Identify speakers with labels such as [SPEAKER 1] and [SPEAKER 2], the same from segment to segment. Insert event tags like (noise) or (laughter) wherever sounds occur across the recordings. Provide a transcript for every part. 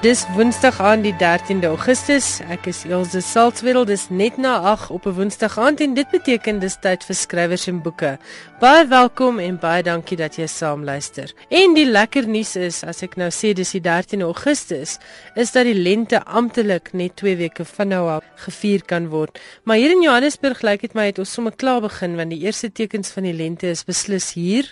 [SPEAKER 1] Dis Woensdag aan die 13de Augustus. Ek is Elsje Salzwetel. Dis net na 8 op 'n Woensdag aand en dit beteken dis tyd vir skrywers en boeke. Baie welkom en baie dankie dat jy saam luister. En die lekker nuus is, as ek nou sê dis die 13de Augustus, is dat die lente amptelik net 2 weke van nou af gevier kan word. Maar hier in Johannesburg lyk dit my het ons sommer klaar begin want die eerste tekens van die lente is beslis hier.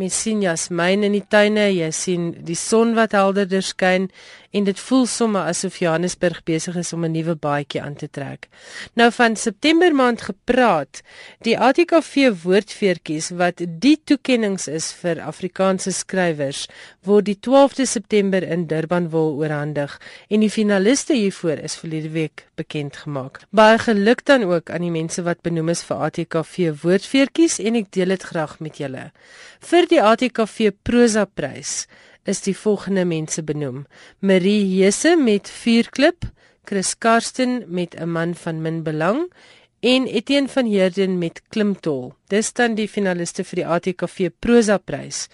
[SPEAKER 1] Mens sien jasmiin in die tuine, jy sien die son wat helderder skyn en dit voel sommer asof Johannesburg besig is om 'n nuwe baadjie aan te trek. Nou van September maand gepraat, die ATKV woordfeertjies wat die toekenninge is vir Afrikaanse skrywers, word die 12de September in Durban wil oorhandig en die finaliste hiervoor is verlede week bekend gemaak. Baie geluk dan ook aan die mense wat benoem is vir ATKV woordfeertjies en ek deel dit graag met julle. Vir die ATKV prosa prys is die volgende mense benoem: Marie Hese met Vuurklip, Chris Karsten met 'n man van min belang en Etienne van Heerden met Klimtol. Dis dan die finaliste vir die ATKV Prosa Prys.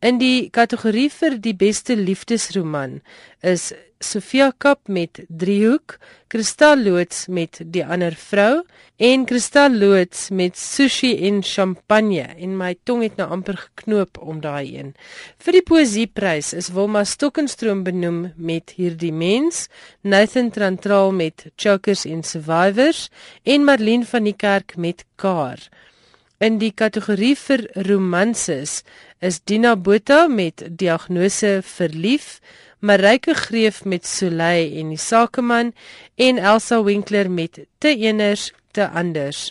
[SPEAKER 1] In die kategorie vir die beste liefdesroman is Sofia Kap met Driehoek, Kristal Loots met Die ander vrou en Kristal Loots met Sushi en Champagne. En my tong het nou amper geknoop om daai een. Vir die poesieprys is Wilma Stokkenstroom benoem met Hierdie mens, Nathan Trantral met Chokers and Survivors en Marlene van die Kerk met Kaar. In die kategorie vir romanses is Dina Botha met Diagnose verlief, Marike Greef met Soleil en die Sakeman en Elsa Winkler met Te eners te anders.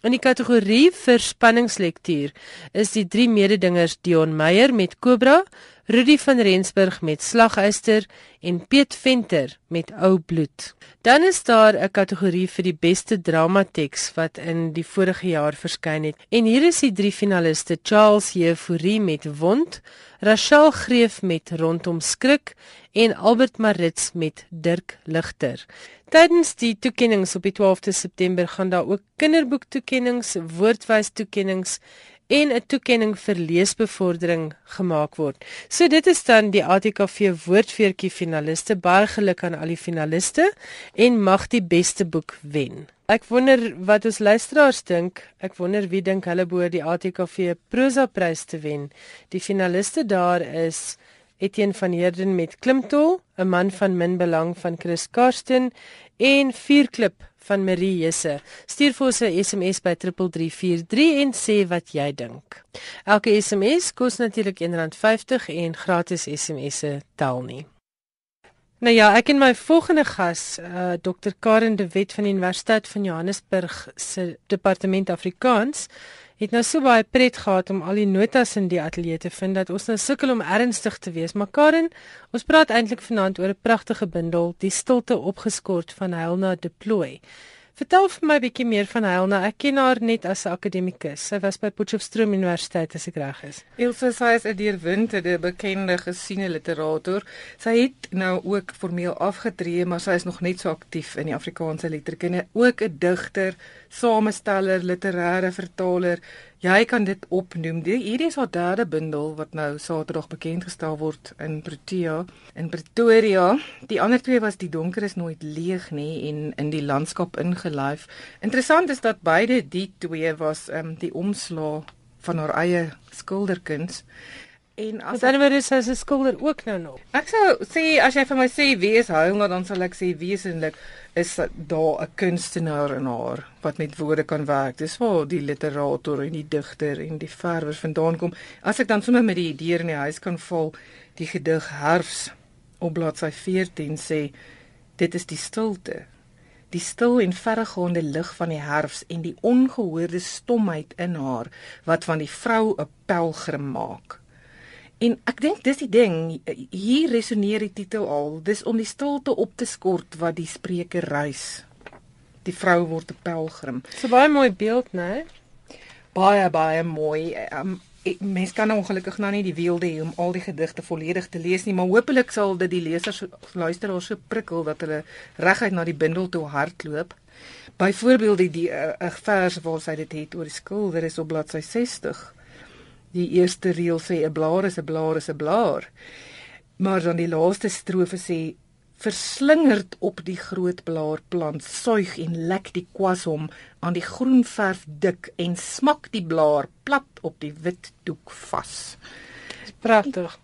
[SPEAKER 1] In die kategorie vir spanningslektuur is die drie mededingers Dion Meyer met Cobra, Rudy van Rensburg met Slaguister en Piet Venter met Ou bloed. Dan is daar 'n kategorie vir die beste dramateks wat in die vorige jaar verskyn het. En hier is die drie finaliste: Charles Jefouri met Wond, Rachel Greef met Rondom skrik en Albert Marits met Dirk Ligter. Tydens die toekenninge op die 12de September gaan daar ook kinderboektoekenninge, woordwys toekenninge en 'n toekenning vir leesbevordering gemaak word. So dit is dan die ATKV woordfeertjie finaliste. Baie geluk aan al die finaliste en mag die beste boek wen. Ek wonder wat ons luisteraars dink. Ek wonder wie dink hulle behoort die ATKV prosa prys te wen. Die finaliste daar is Etienne van Heerden met Klimtol, 'n man van min belang van Chris Karsten en Vuurklip van Marie Jesse. Stuur vir ons 'n SMS by 3343 en sê wat jy dink. Elke SMS kos natuurlik R1.50 en gratis SMS'e tel nie. Nou ja, ek en my volgende gas, uh, Dr. Karen de Wet van die Universiteit van Johannesburg se Departement Afrikaans, het nou so baie pret gehad om al die notas in die ateljee te vind dat ons nou sukkel om ernstig te wees. Maar Karen, ons praat eintlik vanaand oor 'n pragtige bundel, Die stilte opgeskort van Helena Deploy. Vertel vir my 'n bietjie meer van Helena. Ek ken haar net as 'n akademikus. Sy was by Potchefstroom Universiteit as ek reg is.
[SPEAKER 2] Ilse sy is 'n deurwinterde bekende gesiene literator. Sy het nou ook formeel afgetree, maar sy is nog net so aktief in die Afrikaanse letterkunde. Ook 'n digter, samesteller, literêre vertaler. Jy kan dit opnoem. Hierdie is haar derde bundel wat nou Saterdag bekend gestel word in Protea in Pretoria. Die ander twee was Die donker is nooit leeg nie en in die landskap ingelyf. Interessant is dat beide die twee was um, die omslag van haar eie skilderkuns.
[SPEAKER 1] En as dan word sy as 'n skilder ook nou nog.
[SPEAKER 2] Ek sou sê as jy vir my sê wie is hy, dan sal ek sê wesenlik is daar 'n kunstenaar in haar wat met woorde kan werk. Dis waar die literator en die digter en die verwer vandaan kom. As ek dan sommer met die idee in die huis kan val, die gedig Herfs op bladsy 14 sê dit is die stilte. Die stil en verregaande lig van die herfs en die ongehoorde stomheid in haar wat van die vrou 'n pelgrim maak. En ek dink dis die ding, hier resoneer die titel al. Dis om die stilte op te skort wat die spreker reis. Die vrou word 'n pelgrim.
[SPEAKER 1] So baie mooi beeld, né?
[SPEAKER 2] Baie baie mooi. Um, mens kan ongelukkig nou nie die wielde hê om al die gedigte volledig te lees nie, maar hopelik sal dit die lesers luisteraars so prikkel dat hulle reguit na die bundel toe hardloop. Byvoorbeeld die 'n uh, vers waar sy dit het oor die skilder is op bladsy 60 die eerste reël sê 'n blaar is 'n blaar is 'n blaar. Maar dan die laaste strofe sê verslingerd op die groot blaarplant, suig en lek die kwas hom aan die groen verf dik en smak die blaar plat op die wit doek vas.
[SPEAKER 1] Pragtig.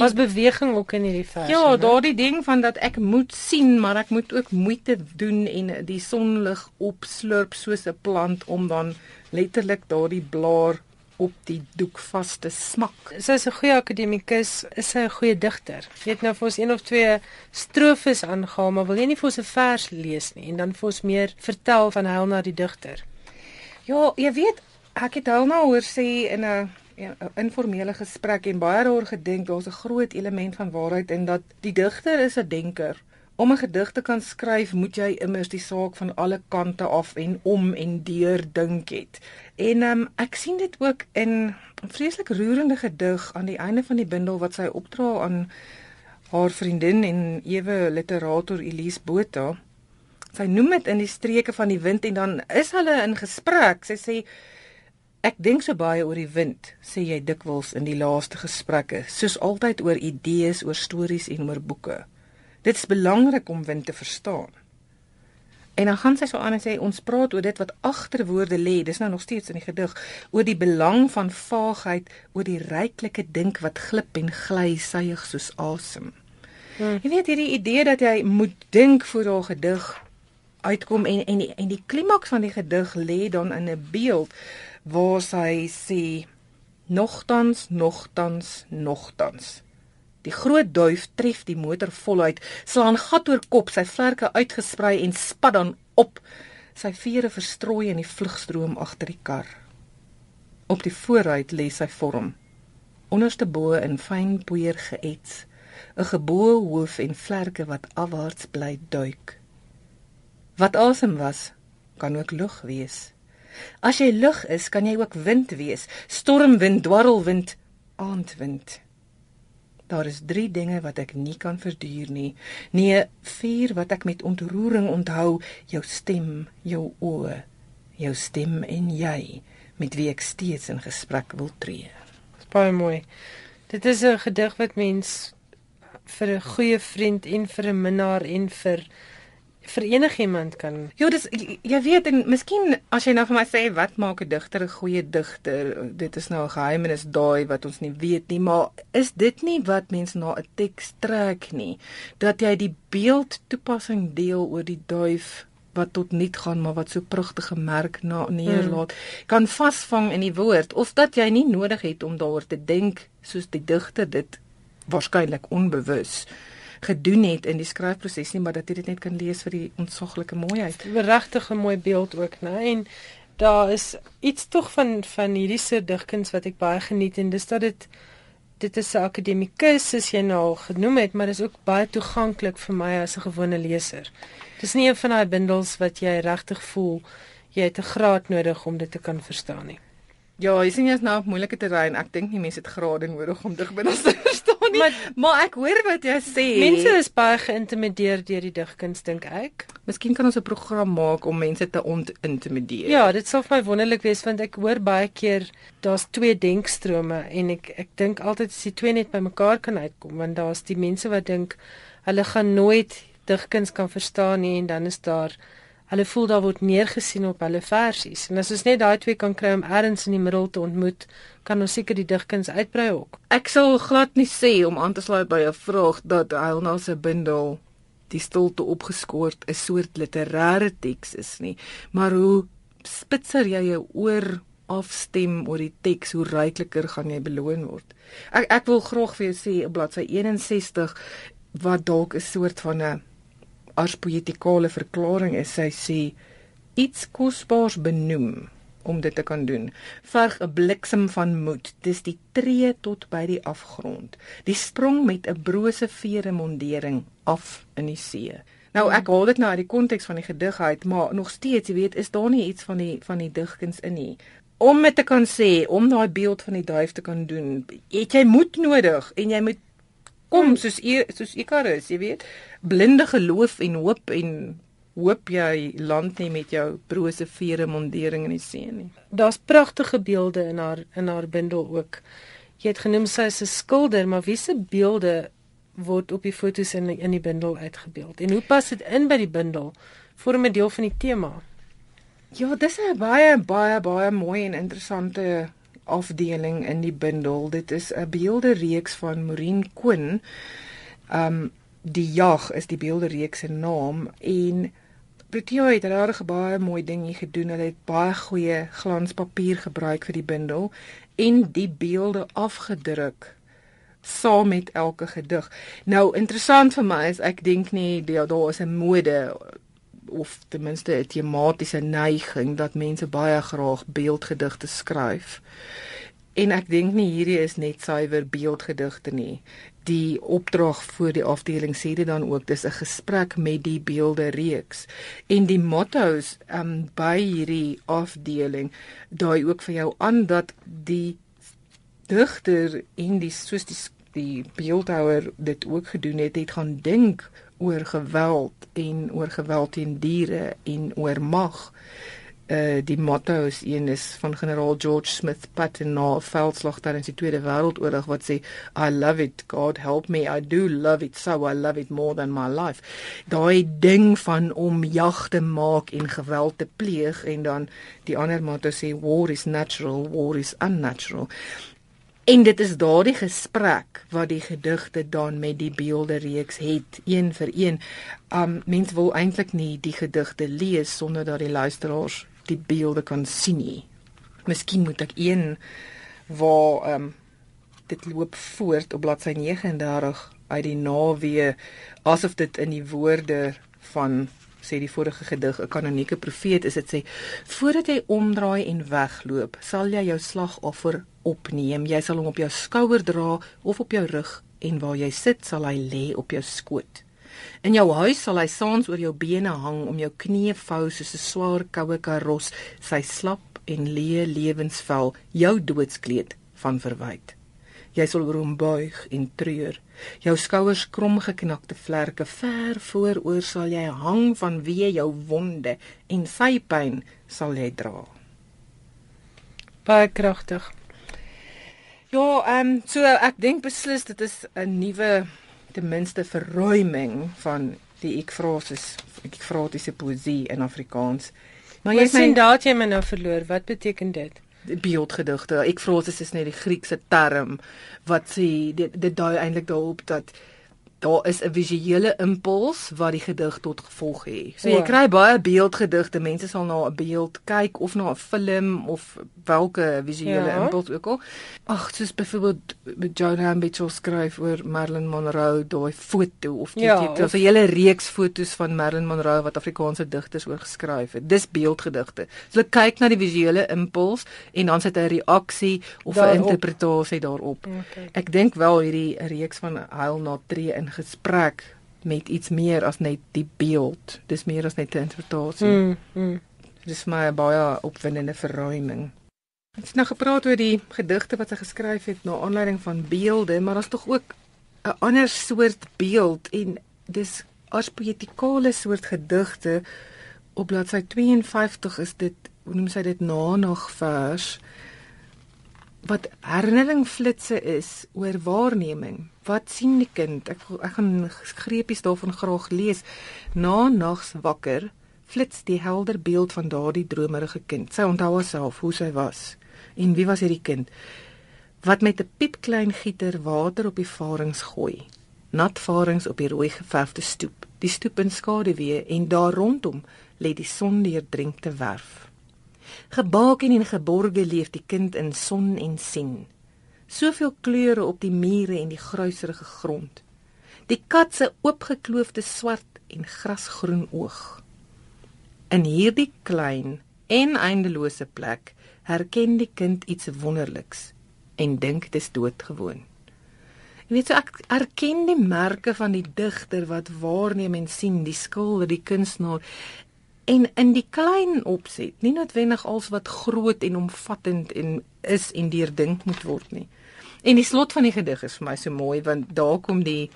[SPEAKER 1] Was beweging ook in hierdie vers?
[SPEAKER 2] Ja, daardie ding van dat ek moet sien, maar ek moet ook moeite doen en die sonlig opslurp soos 'n plant om dan letterlik daardie blaar op die doek vas te smak.
[SPEAKER 1] Sy is 'n goeie akademikus, is sy 'n goeie digter. Jy het nou vir ons een of twee strofes aangehaal, maar wil jy nie vir ons 'n vers lees nie en dan vir ons meer vertel van Helena die digter?
[SPEAKER 2] Ja, jy weet, ek het Helena hoor sê in 'n 'n informele gesprek en baie daaroor gedink, daar's 'n groot element van waarheid in dat die digter is 'n denker. Om 'n gedig te kan skryf, moet jy immers die saak van alle kante af en om en deur dink het. En um, ek sien dit ook in 'n vreeslik roerende gedig aan die einde van die bundel wat sy opdra aan haar vriendin en ewe literator Elise Botha. Sy noem dit in die streke van die wind en dan is hulle in gesprek. Sy sê Ek dink so baie oor die wind, sê jy dikwels in die laaste gesprekke, soos altyd oor idees, oor stories en oor boeke. Dit is belangrik om wind te verstaan. En dan gaan sy so aan en sê ons praat oor dit wat agter woorde lê, dis nou nog steeds in die gedig, oor die belang van vaagheid, oor die ryklike dink wat glip en gly suig soos asem. Hmm. Jy weet hierdie idee dat jy moet dink voor 'n gedig uitkom en en die, en die klimaks van die gedig lê dan in 'n beeld waar sy sê nogtans nogtans nogtans die groot duif tref die motor voluit slaan gat oor kop sy vlerke uitgesprei en spat dan op. Sy vere verstrooi in die vlugstroom agter die kar. Op die vooruit lê sy vorm. Onderste bo in fyn poeier geets 'n geboue hoof en vlerke wat afwaarts bly duik. Wat asem was kan ook lug wees. As jy lug is, kan jy ook wind wees. Stormwind, dwarrelwind, aandwind. Daar is 3 dinge wat ek nie kan verduur nie. Nee, 4 wat ek met ontroering onthou, jou stem, jou oë, jou stem en jy met wie ek steeds in gesprek wil tree.
[SPEAKER 1] Dis baie mooi. Dit is 'n gedig wat mens vir 'n goeie vriend en vir 'n minnaar en vir vir enigiemand kan.
[SPEAKER 2] Ja, dis jy weet en miskien as jy nou vir my sê wat maak 'n digter 'n goeie digter? Dit is nou 'n geheimenis daai wat ons nie weet nie, maar is dit nie wat mense na 'n teks trek nie? Dat jy die beeld toepassing deel oor die duif wat tot niet gaan maar wat so pragtige merk na neerlaat hmm. kan vasvang in die woord of dat jy nie nodig het om daaroor te dink soos die digter dit waarskynlik onbewus gedoen het in die skryfproses nie, maar dat jy dit net kan lees vir die ontsaglike mooiheid.
[SPEAKER 1] 'n Regtig 'n mooi beeld ook, né? En daar is iets tog van van hierdie soort digkuns wat ek baie geniet en dis dat dit dit is 'n akademikus soos jy nou al genoem het, maar dis ook baie toeganklik vir my as 'n gewone leser. Dis nie een van daai bundels wat jy regtig voel jy het 'n graad nodig om dit te kan verstaan nie.
[SPEAKER 2] Ja, jy sien jy's nou op moeilike terrein. Ek dink nie mense het grade nodig om digbindels te verstaan nie. Maar, maar ek hoor wat jy sê.
[SPEAKER 1] Mense is baie geïntimideer deur die digkuns dink ek.
[SPEAKER 2] Miskien kan ons 'n program maak om mense te ontintimideer.
[SPEAKER 1] Ja, dit sal vir my wonderlik wees want ek hoor baie keer daar's twee denkstrome en ek ek dink altyd as die twee net bymekaar kan uitkom want daar's die mense wat dink hulle gaan nooit digkuns kan verstaan nie en dan is daar hulle voel daar word neergesien op hulle versies. En as ons net daai twee kan kry om ergens in die middel te ontmoet, kan ons seker die digkuns uitbrei ook.
[SPEAKER 2] Ek sal glad nie sê om aan te sluit by 'n vraag dat Helena se bundel die stilte opgeskoord 'n soort literêre teks is nie, maar hoe spitser jy jou oor afstem oor die teks, hoe rykliker gaan jy beloon word. Ek ek wil graag vir jou sê op bladsy 61 wat dalk 'n soort van 'n as poetikale verklaring is sy sê iets kosbaars benoem om dit te kan doen. Verg 'n bliksem van moed. Dis die tree tot by die afgrond. Die sprong met 'n brose vere mondering af in die see. Nou ek haal dit nou uit die konteks van die gedig uit maar nog steeds jy weet is daar nie iets van die van die digkuns in nie. Om dit te kan sê om daai beeld van die duif te kan doen het jy moed nodig en jy moet kom soos e, soos Ikarus, jy weet, blinde geloof en hoop en hoop jy land nie met jou brose vere mondering in die see nie.
[SPEAKER 1] Daar's pragtige beelde in haar in haar bundel ook. Jy het genoem sy is 'n skilder, maar wiese beelde word op die fotos in in die bundel uitgebeeld. En hoe pas dit in by die bundel? Vorm 'n deel van die tema.
[SPEAKER 2] Ja, dis 'n baie baie baie mooi en interessante afdeling in die bundel. Dit is 'n beeldereeks van Maureen Koen. Um die jag is die beeldereeks se naam en Protea het regtig baie mooi dinge gedoen. Hulle het baie goeie glanspapier gebruik vir die bundel en die beelde afgedruk saam met elke gedig. Nou interessant vir my is ek dink nie daar is 'n mode of ten minste 'n tematiese neiging dat mense baie graag beeldgedigte skryf. En ek dink nie hierdie is net suiwer beeldgedigte nie. Die opdrag vir die afdeling sê dit dan ook dis 'n gesprek met die beelde reeks. En die motto's um by hierdie afdeling daai ook vir jou aan dat die digter en die soos die die beeldhouer dit ook gedoen het, het gaan dink oor geweld en oor geweld teen diere en oor mag. Uh die motto is een is van generaal George Smith Patton na veldslag tydens die Tweede Wêreldoorlog wat sê I love it God help me I do love it so I love it more than my life. Daai ding van om jag te maak en geweld te pleeg en dan die ander motto sê war is natural war is unnatural. En dit is daardie gesprek wat die gedigte dan met die beelde reeks het een vir een. Um mense wil eintlik nie die gedigte lees sonder dat die luisteraars die beelde kan sien nie. Miskien moet ek een waar um dit loop voort op bladsy 39 uit die naweë asof dit in die woorde van sê die vorige gedig 'n kanonieke profeet is dit sê voordat jy omdraai en wegloop sal jy jou slagoffer opneem. Jy sal hom op jou skouer dra of op jou rug en waar jy sit sal hy lê op jou skoot. In jou huis sal hy saans oor jou bene hang om jou knieë vou soos 'n swaar koue karos, sy slap en leë lewensvel, jou doodskleed van verwyd. Jy sal oor hom buig en treur. Jou skouers krom geknakte vlerke ver vooroor sal jy hang van wie jou wonde en sy pyn sal jy dra.
[SPEAKER 1] Baie kragtig.
[SPEAKER 2] Ja, ehm um, so ek dink beslis dit is 'n nuwe ten minste verruiming van die ekfrases, ekfratiese poesie in Afrikaans.
[SPEAKER 1] Maar jy sien daat jy my nou verloor. Wat beteken dit?
[SPEAKER 2] Beeldgedigte. Ekfrases is net die Griekse term wat sê dit dit dui eintlik daarop dat daar is 'n visuele impuls wat die gedig tot gevolg het. So jy kry baie beeldgedigte. Mense sal na 'n beeld kyk of na 'n film of watter visuele ja. impuls ook al. Ag, soos byvoorbeeld Joan Ambitch skryf oor Marilyn Monroe, daai foto of jy ja, het 'n hele reeks fotos van Marilyn Monroe wat Afrikaanse digters oor geskryf het. Dis beeldgedigte. So kyk na die visuele impuls en dan sit 'n reaksie of 'n interpretasie daarop. Okay. Ek dink wel hierdie reeks van Heil na tree in gesprek met iets meer as net die beeld. Dis meer as net 'n interpretasie. Mm, mm. Dis my baie opwindende verruiming. Ek het nou gepraat oor die gedigte wat sy geskryf het na aanleiding van beelde, maar daar's tog ook 'n ander soort beeld en dis as poetikale soort gedigte op bladsy 52 is dit, hoe noem sy dit, nanagvers wat herinnering flitsse is oor waarneming. Wat sien die kind? Ek ek gaan greepies daarvan graag lees. Na nags wakker flits die helder beeld van daardie dromerige kind. Sy onthou haarself hoe sy was. En wie was hierdie kind? Wat met 'n piepklein gieter water op die varings gooi. Nat varings op die rooi geverfde stoep. Die stoep in skaduwee en daar rondom lê die son deurdrinkte werf. Gebaken en geborge leef die kind in son en sien. Soveel kleure op die mure en die gruiserige grond. Die kat se oopgekloofde swart en grasgroen oog. In hierdie klein en eindelose plek herken die kind iets wonderliks en dink dit is doodgewoon. Jy weet so ek erken die merke van die digter wat waarneem en sien, die skilder, die kunstenaar en in die klein opset, nie noodwendig als wat groot en omvattend en is en deurdink moet word nie. En die slot van die gedig is vir my so mooi want daar kom die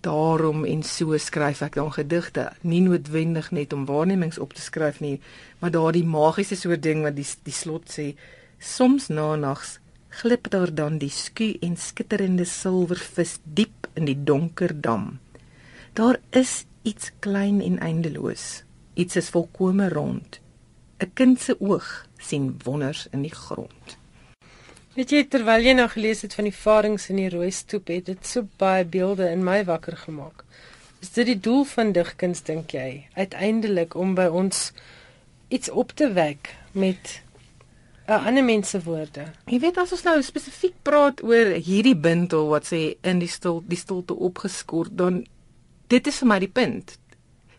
[SPEAKER 2] daarom en so skryf ek dan gedigte, nie noodwendig net om waarnemings op te skryf nie, maar daardie magiese soort ding wat die die slot sê, soms na nags glip daar dan die sku en skitterende silwervis diep in die donker dam. Daar is iets klein en eindeloos. Iets is volkome rond. 'n Kind se oog sien wonders in die grond.
[SPEAKER 1] Weet jy terwyl jy nou gelees het van die varings in die rooi stoep, het dit so baie beelde in my wakker gemaak. Is dit die doel van digkuns dink jy? Uiteindelik om by ons iets op te wek met uh, ander mens se woorde.
[SPEAKER 2] Jy weet as ons nou spesifiek praat oor hierdie bindel wat sê in die stil die stilte opgeskort, dan dit is vir my die punt.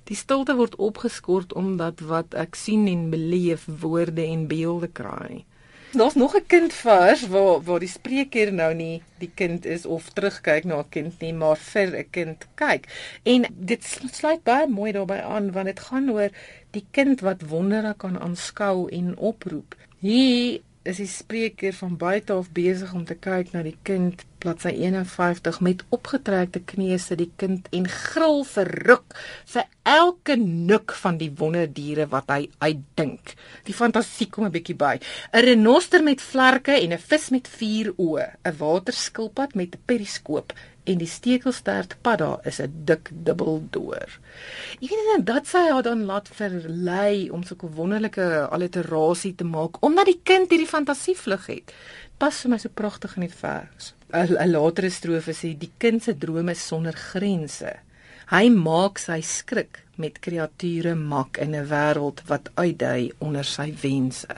[SPEAKER 2] Die stilte word opgeskort omdat wat ek sien en beleef woorde en beelde kraai. Daar's nog 'n kind vers waar waar die spreker nou nie die kind is of terugkyk na 'n kind nie, maar vir 'n kind kyk. En dit sluit baie mooi daarbey aan want dit gaan oor die kind wat wondere kan aanskou en oproep. Hier is die spreker van buite af besig om te kyk na die kind bladsy 51 met opgetrekte knieë sit die kind en gril verruk vir elke nik van die wonderdiere wat hy uitdink. Die fantasie kom 'n bietjie by. 'n Renoster met vlerke en 'n vis met vier oë, 'n waterskilpad met 'n periskoop en die stekelstert padda is 'n dik dubbeldoor. Jy weet net dat sy haar dan laat verlei om so 'n wonderlike alliterasie te maak omdat die kind hierdie fantasievlug het. Pas vir my so pragtig in die vers. 'n Latere strofe sê die kind se drome sonder grense. Hy maak sy skrik met kreature mak in 'n wêreld wat uitdui onder sy wense.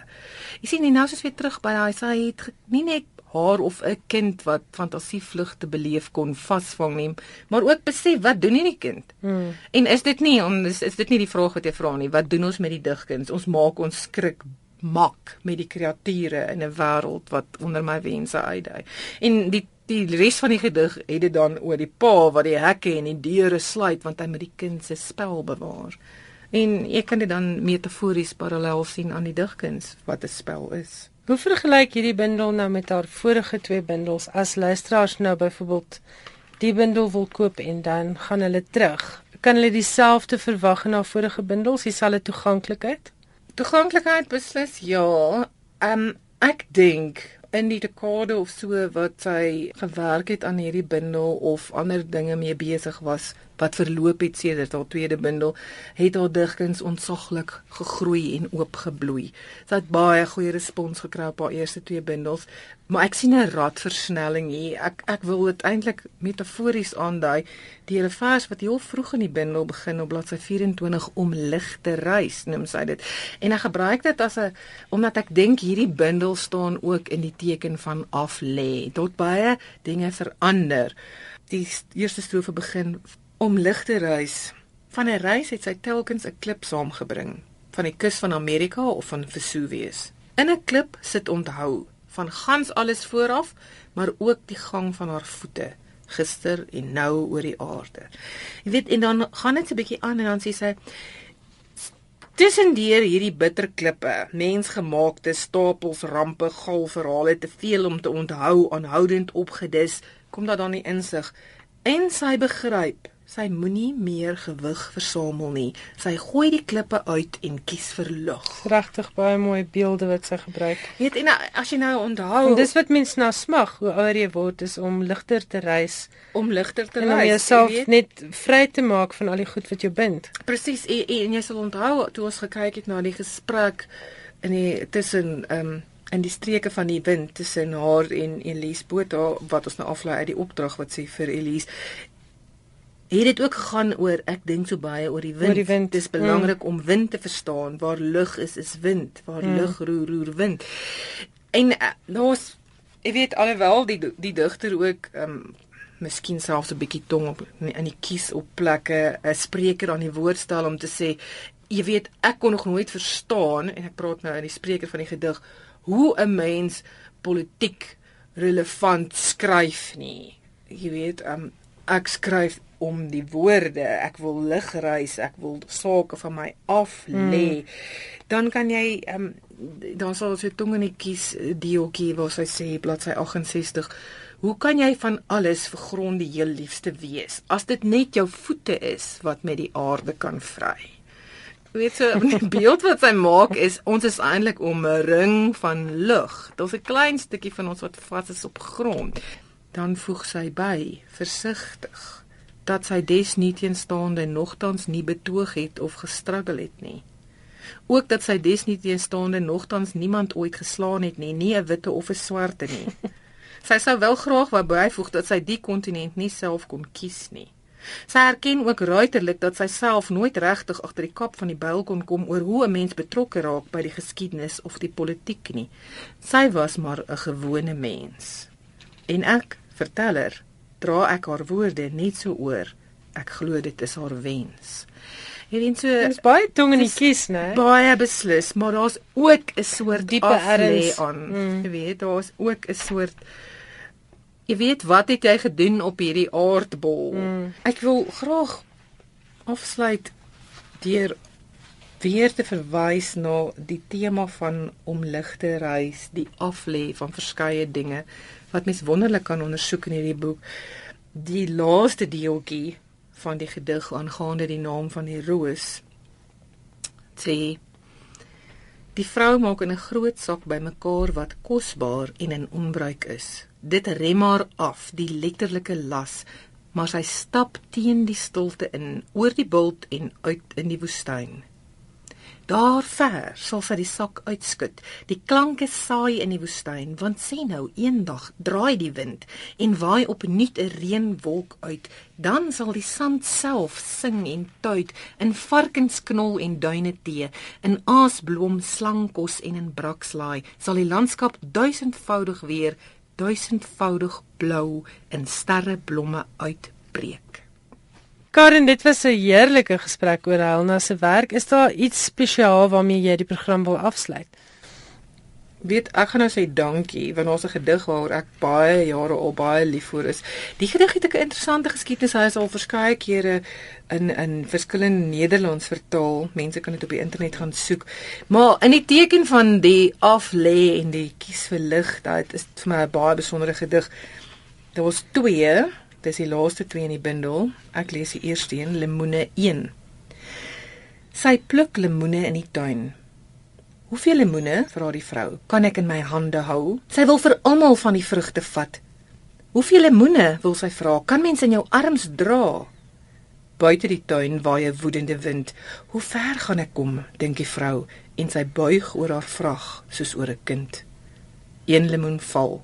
[SPEAKER 2] Jy sien, nou is ons weer terug by daai sy het nie net haar of 'n kind wat fantasievlugte beleef kon vasvang nie, maar ook besef wat doen hierdie kind? Hmm. En is dit nie ons is dit nie die vraag wat jy vra nie, wat doen ons met die digkuns? Ons maak ons skrik mak met die kreature in 'n wêreld wat onder my wense uitdui. En die die res van die gedig het dit dan oor die pa wat die hekke en die deure sluit want hy met die kind se spel bewaar. En ek kan dit dan metafories parallel sien aan die digkuns wat 'n spel is.
[SPEAKER 1] Hoe vergelyk hierdie bundel nou met haar vorige twee bundels as luisteraars nou byvoorbeeld die bundel wil koop en dan gaan hulle terug? Kan hulle dieselfde verwag haar vorige bundels, dieselfde toeganklikheid?
[SPEAKER 2] Toeganklikheid beslis ja. Ehm um, ek dink in die dekade of so wat sy gewerk het aan hierdie bundel of ander dinge mee besig was wat verloop het sedert haar tweede bundel, het haar digkuns ontsaglik gegroei en oopgebloei. Sy het baie goeie respons gekry op haar eerste twee bundels, maar ek sien 'n radversnelling hier. Ek ek wil dit eintlik metafories aandui deur 'n vers wat heel vroeg in die bundel begin op bladsy 24 om lig te reis, noem sy dit. En ek gebruik dit as 'n omdat ek dink hierdie bundel staan ook in die teken van af lê. Tot baie dinge verander. Die eerste strofe begin om lig te reis. Van 'n reis het sy telkens 'n klip saamgebring, van die kus van Amerika of van Vesuvius. In 'n klip sit onthou van gans alles vooraf, maar ook die gang van haar voete gister en nou oor die aarde. Jy weet en dan gaan dit 'n bietjie aan en dan sê sy Tussendeur hierdie bitter klippe, mensgemaakte stapels rampe, gal verhale te veel om te onthou, aanhoudend opgedis, kom daar dan die insig en sy begryp Sy moenie meer gewig versamel nie. Sy gooi die klippe uit en kies vir lug.
[SPEAKER 1] Regtig baie mooi beelde wat sy gebruik.
[SPEAKER 2] Weet en as jy nou onthou,
[SPEAKER 1] en dis wat mense na smag, hoe ouer jy word, is om ligter te reis,
[SPEAKER 2] om ligter te
[SPEAKER 1] reis. Om jouself net vry te maak van al die goed wat jou bind.
[SPEAKER 2] Presies. En, en jy sal onthou toe ons gekyk het na die gesprek in die tussen ehm um, in die streke van die wind tussen haar en Elise Botha wat ons nou aflei uit die opdrag wat sy vir Elise het dit ook gegaan oor ek dink so baie oor die wind. Oor die wind. Dis belangrik mm. om wind te verstaan. Waar lug is, is wind. Waar mm. lug roer, roer wind. En uh, daar's ek weet alhoewel die die digter ook ehm um, miskien selfs 'n bietjie tong op in die kies op plekke 'n spreker aan die woord stel om te sê jy weet ek kon nog nooit verstaan en ek praat nou in die spreker van die gedig hoe 'n mens politiek relevant skryf nie. Jy weet, um, ek skryf om die woorde, ek wil lig reis, ek wil sake van my af lê. Mm. Dan kan jy ehm um, dan sal jy tong in die kies deeltjie waar sy sê bladsy 68. Hoe kan jy van alles vir grond die heel liefste wees as dit net jou voete is wat met die aarde kan vry? weet so (laughs) die beeld wat sy maak is ons is eintlik omring van lug. Daar's 'n klein stukkie van ons wat vas is op grond. Dan voeg sy by, versigtig, dat sy des nie teenstaande nogtans nie betoog het of gestruggle het nie. Ook dat sy des nie teenstaande nogtans niemand ooit geslaan het nie, nie 'n witte of 'n swarte nie. (laughs) Sy sou wel graag wou byvoeg dat sy die kontinent nie self kon kies nie. Sy erken ook ruiterlik dat sy self nooit regtig agter die kap van die byl kon kom oor hoe 'n mens betrokke raak by die geskiedenis of die politiek nie. Sy was maar 'n gewone mens. En ek, verteller, dra ek haar woorde net so oor. Ek glo dit is haar wens.
[SPEAKER 1] Jy weet so, is baie tong in die kies, né?
[SPEAKER 2] Baie beslis, maar daar's ook 'n soort diepe erns aan. Mm. Jy weet, daar's ook 'n soort Jy weet wat het jy gedoen op hierdie aardbol? Mm. Ek wil graag afsluit deur weer te verwys na die tema van om lig te reis, die aflê van verskeie dinge wat mens wonderlik kan ondersoek in hierdie boek. Die laaste deeltjie van die gedig aangaande die naam van die roos. Sê Die vrou maak in 'n groot sak bymekaar wat kosbaar en in onbruik is dit rem haar af die letterlike las maar sy stap teen die stilte in oor die bult en uit in die woestyn daar ver sal sy die sak uitskud die klanke saai in die woestyn want sê nou eendag draai die wind en waai opnuut 'n reënwolk uit dan sal die sand self sing en tuit in varkensknol en duine tee in aasblom slangkos en in brakslaai sal die landskap duisendvoudig weer duisendvoudig blou in sterreblomme uitbreek.
[SPEAKER 1] Karen, dit was 'n heerlike gesprek oor Helena se werk. Is daar iets spesiaal waarmee jy die program wil afsluit?
[SPEAKER 2] weet ek gaan nou sê dankie want daar's 'n gedig waaroor ek baie jare al baie lief vir is. Die gedig het 'n interessante geskiedenis. Hy is al verskeie kere in in verskillende Nederlands vertaal. Mense kan dit op die internet gaan soek. Maar in die teken van die aflê en die kies vir lig, dit is vir my 'n baie besondere gedig. Daar was twee, dis die laaste twee in die bundel. Ek lees die eerste een, Lemoene 1. Sy pluk lemoene in die tuin. Hoeveel lemoene, vra die vrou, kan ek in my hande hou? Sy wil vir almal van die vrugte vat. Hoeveel lemoene, wil sy vra, kan mens in jou arms dra? Buite die tuin waai 'n woedende wind. Hoe ver gaan ek kom, dink die vrou, en sy buig oor haar vrag soos oor 'n kind. Een lemoen val.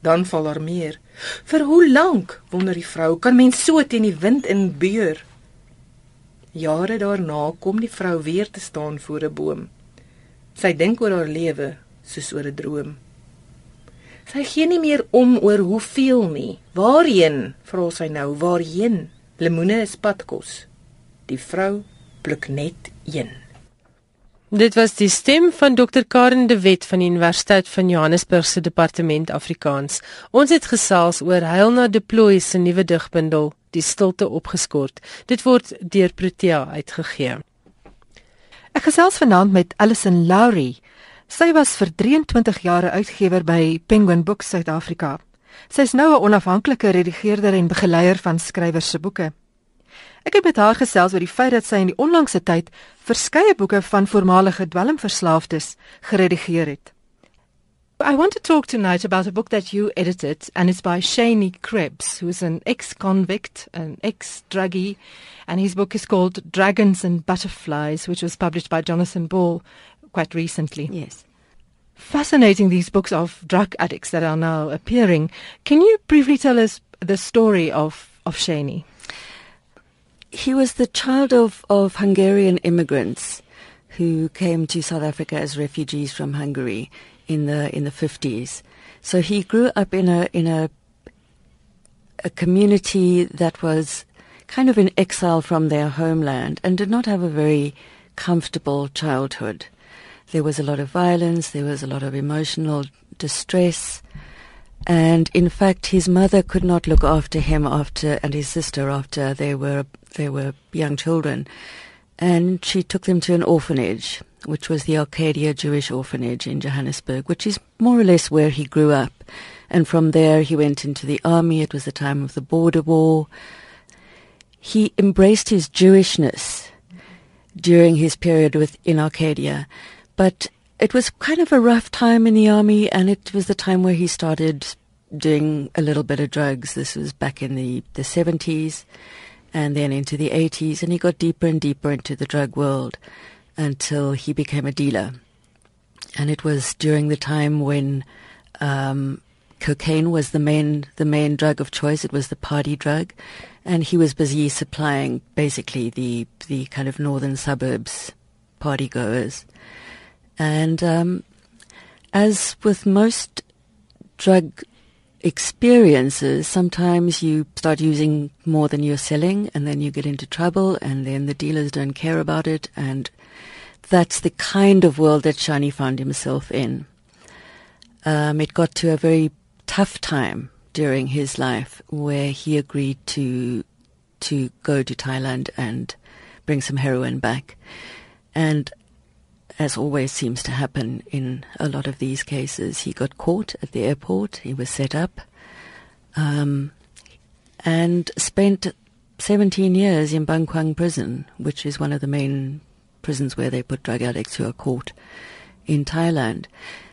[SPEAKER 2] Dan val daar meer. Vir hoe lank, wonder die vrou, kan mens so teen die wind in beur? Jare daarna kom die vrou weer te staan voor 'n boom. Sy dink oor haar lewe soos oor 'n droom. Sy gee nie meer om oor hoeveel nie. Waarheen? vra sy nou. Waarheen? Lemoene is padkos. Die vrou pluk net een.
[SPEAKER 1] Dit was die stem van Dr Karen de Wet van die Universiteit van Johannesburg se departement Afrikaans. Ons het gesels oor Heilna Deploy se nuwe digbundel Die stilte opgeskort. Dit word deur Protea uitgegee.
[SPEAKER 3] Ek gesels vanaand met Alison Lowry. Sy was vir 23 jaar uitgewer by Penguin Books Suid-Afrika. Sy is nou 'n onafhanklike redigeerder en begeleier van skrywers se boeke. Ek het met haar gesels oor die feit dat sy in die onlangse tyd verskeie boeke van voormalige dwelmverslaafdes geredigeer het. I want to talk tonight about a book that you edited, and it's by Shani Krebs, who is an ex convict, an ex druggie, and his book is called Dragons and Butterflies, which was published by Jonathan Ball quite recently.
[SPEAKER 4] Yes.
[SPEAKER 3] Fascinating, these books of drug addicts that are now appearing. Can you briefly tell us the story of, of Shani?
[SPEAKER 4] He was the child of, of Hungarian immigrants who came to South Africa as refugees from Hungary in the in the 50s. So he grew up in a in a a community that was kind of in exile from their homeland and did not have a very comfortable childhood. There was a lot of violence, there was a lot of emotional distress. And in fact, his mother could not look after him after, and his sister after they were they were young children, and she took them to an orphanage which was the Arcadia Jewish Orphanage in Johannesburg, which is more or less where he grew up. And from there, he went into the army. It was the time of the border war. He embraced his Jewishness during his period with in Arcadia. But it was kind of a rough time in the army, and it was the time where he started doing a little bit of drugs. This was back in the, the 70s and then into the 80s, and he got deeper and deeper into the drug world until he became a dealer. And it was during the time when um, cocaine was the main the main drug of choice. It was the party drug, and he was busy supplying basically the the kind of northern suburbs party goers. And um, as with most drug experiences, sometimes you start using more than you're selling, and then you get into trouble, and then the dealers don't care about it, and that's the kind of world that Shani found himself in. Um, it got to a very tough time during his life where he agreed to to go to Thailand and bring some heroin back, and as always seems to happen in a lot of these cases, he got caught at the airport. He was set up, um, and spent 17 years in Bang Kwang prison, which is one of the main prisons where they put drug addicts who are caught in Thailand.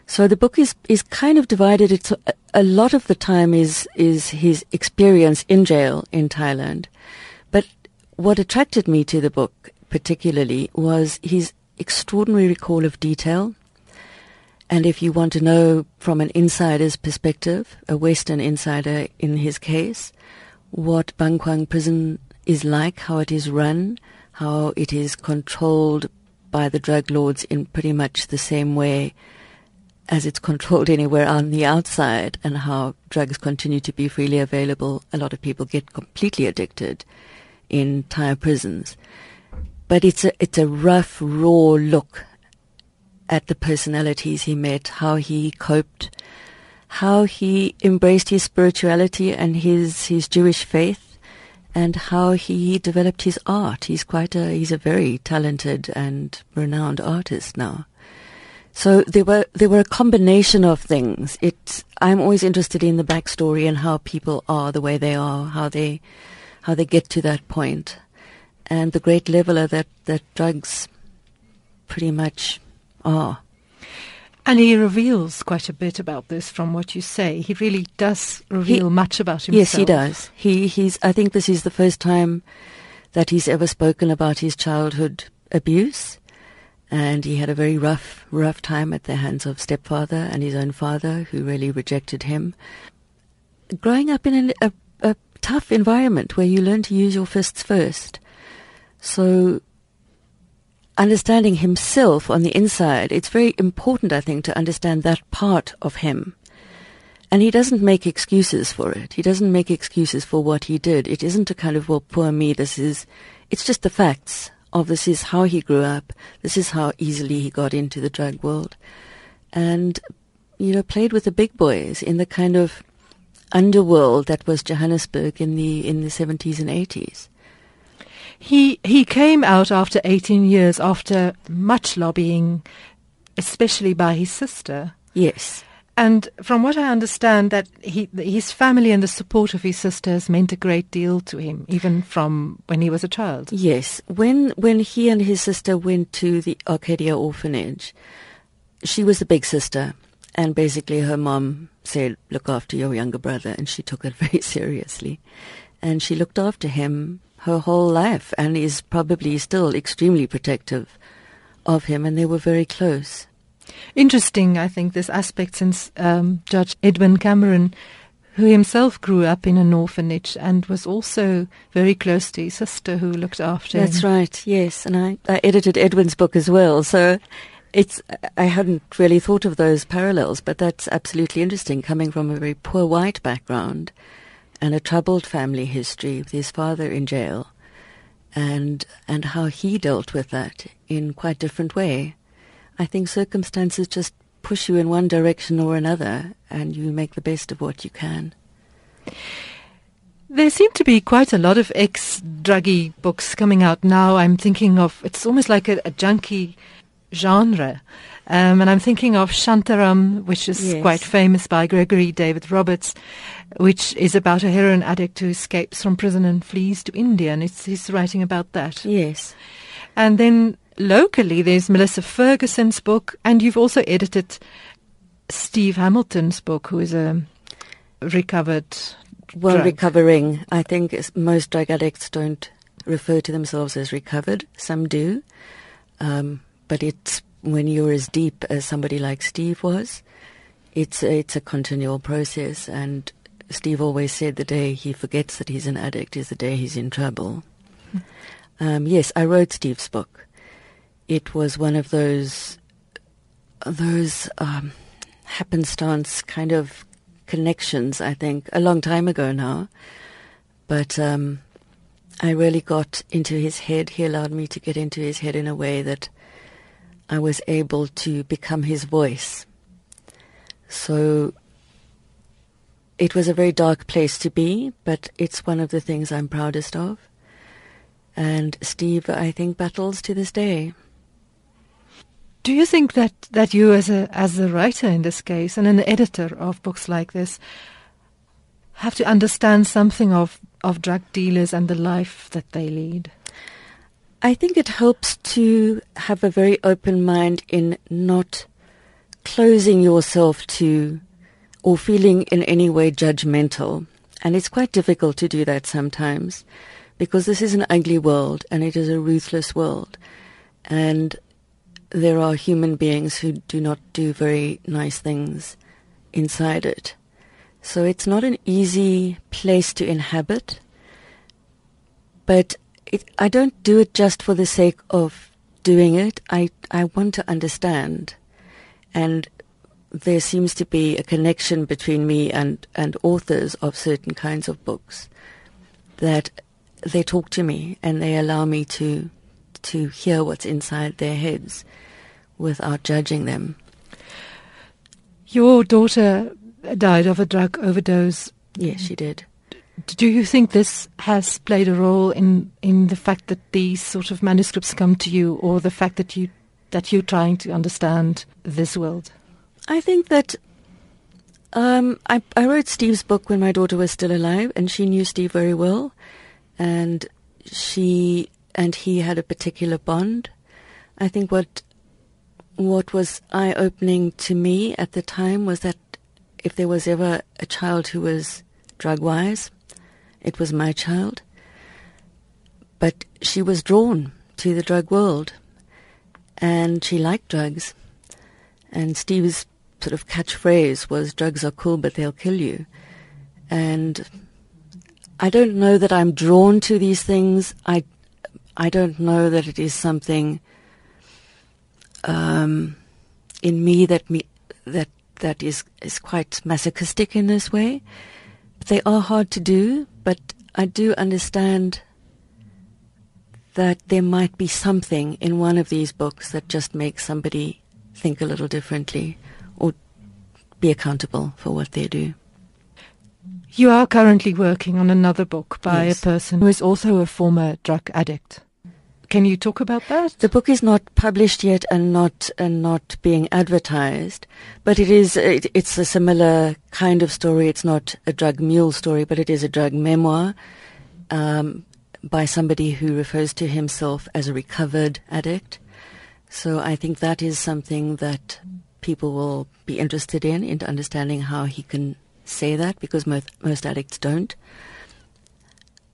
[SPEAKER 4] So the book is, is kind of divided. It's a, a lot of the time is is his experience in jail in Thailand, but what attracted me to the book particularly was his extraordinary recall of detail. And if you want to know from an insider's perspective, a Western insider in his case, what Bang Kwang prison is like, how it is run, how it is controlled by the drug lords in pretty much the same way as it's (laughs) controlled anywhere on the outside, and how drugs continue to be freely available. A lot of people get completely addicted in Thai prisons but it's a it's a rough, raw look at the personalities he met, how he coped, how he embraced his spirituality and his his Jewish faith, and how he developed his art. He's quite a he's a very talented and renowned artist now. So there were there were a combination of things. It's I'm always interested in the backstory and how people are the way they are, how they how they get to that point and the great leveler that, that drugs pretty much are.
[SPEAKER 3] And he reveals quite a bit about this from what you say. He really does reveal
[SPEAKER 4] he,
[SPEAKER 3] much about himself.
[SPEAKER 4] Yes, he does. He he's I think this is the first time that he's ever spoken about his childhood abuse. And he had a very rough, rough time at the hands of stepfather and his own father, who really rejected him. Growing up in a, a tough environment where you learn to use your fists first, so, understanding himself on the inside, it's very important, I think, to understand that part of him. And he doesn't make excuses for it. He doesn't make excuses for what he did. It isn't a kind of, well, poor me, this is, it's just the facts of this is how he grew up. This is how easily he got into the drug world. And, you know, played with the big boys in the kind of underworld that was Johannesburg in the, in the 70s and 80s.
[SPEAKER 3] He he came out after 18 years after much lobbying, especially by his sister.
[SPEAKER 4] Yes.
[SPEAKER 3] And from what I understand, that he, his family and the support of his sisters meant a great deal to him, even from when he was a child.
[SPEAKER 4] Yes, when when he and his sister went to the Arcadia orphanage, she was the big sister, and basically her mom said, "Look after your younger brother," and she took it (laughs) very seriously, and she looked after him her whole life and is probably still extremely protective of him, and they were very close.
[SPEAKER 3] Interesting, I think, this aspect since um, Judge Edwin Cameron, who himself grew up in an orphanage and was also very close to his sister who looked after
[SPEAKER 4] That's
[SPEAKER 3] him.
[SPEAKER 4] That's right, yes. And I, I edited Edwin's book as well, so it's I hadn't really thought of those parallels, but that's absolutely interesting, coming from a very poor white background and a troubled family history with his father in jail and and how he dealt with that in quite a different way. I think circumstances just push you in one direction or another and you make the best of what you can.
[SPEAKER 3] There seem to be quite a lot of ex-druggy books coming out now. I'm thinking of it's almost like a, a junkie genre. Um, and I'm thinking of Shantaram, which is
[SPEAKER 4] yes.
[SPEAKER 3] quite famous by Gregory David Roberts, which is about a heroin addict who escapes from prison and flees to India. And it's, he's writing about that.
[SPEAKER 4] Yes.
[SPEAKER 3] And then locally, there's Melissa Ferguson's book, and you've also edited Steve Hamilton's book, who is a recovered.
[SPEAKER 4] Well,
[SPEAKER 3] drug.
[SPEAKER 4] recovering. I think most drug addicts don't refer to themselves as recovered. Some do. Um, but it's when you're as deep as somebody like Steve was, it's it's a continual process. And Steve always said the day he forgets that he's an addict is the day he's in trouble. Um, yes, I wrote Steve's book. It was one of those those um, happenstance kind of connections. I think a long time ago now, but um, I really got into his head. He allowed me to get into his head in a way that I was able to become his voice. So it was a very dark place to be, but it's one of the things I'm proudest of. And Steve, I think, battles to this day.
[SPEAKER 3] Do you think that, that you, as a as a writer in this case and an editor of books like this, have to understand something of, of drug dealers and the life that they lead?
[SPEAKER 4] I think it helps to have a very open mind in not closing yourself to or feeling in any way judgmental. And it's quite difficult to do that sometimes because this is an ugly world and it is a ruthless world. And there are human beings who do not do very nice things inside it. So it's not an easy place to inhabit. But it, I don't do it just for the sake of doing it. I, I want to understand. And there seems to be a connection between me and, and authors of certain kinds of books that they talk to me and they allow me to to hear what's inside their heads without judging them.
[SPEAKER 3] Your daughter died of a drug overdose.
[SPEAKER 4] Yes, she did.
[SPEAKER 3] Do you think this has played a role in, in the fact that these sort of manuscripts come to you, or the fact that you that you're trying to understand this world?
[SPEAKER 4] I think that um, I, I wrote Steve's book when my daughter was still alive, and she knew Steve very well, and she and he had a particular bond. I think what what was eye opening to me at the time was that if there was ever a child who was drug wise, it was my child. But she was drawn to the drug world, and she liked drugs. And Steve's sort of catchphrase was drugs are cool but they'll kill you. And I don't know that I'm drawn to these things. I I don't know that it is something um, in me that me that that is is quite masochistic in this way. They are hard to do, but I do understand that there might be something in one of these books that just makes somebody think a little differently or be accountable for what they do.
[SPEAKER 3] You are currently working on another book by
[SPEAKER 4] Yes.
[SPEAKER 3] a person who is also a former drug addict. Can you talk about that?
[SPEAKER 4] The book is not published yet and not and not being advertised, but it is it, it's a similar kind of story. It's not a drug mule story, but it is a drug memoir um, by somebody who refers to himself as a recovered addict. So I think that is something that people will be interested in, in understanding how he can say that, because most most addicts don't.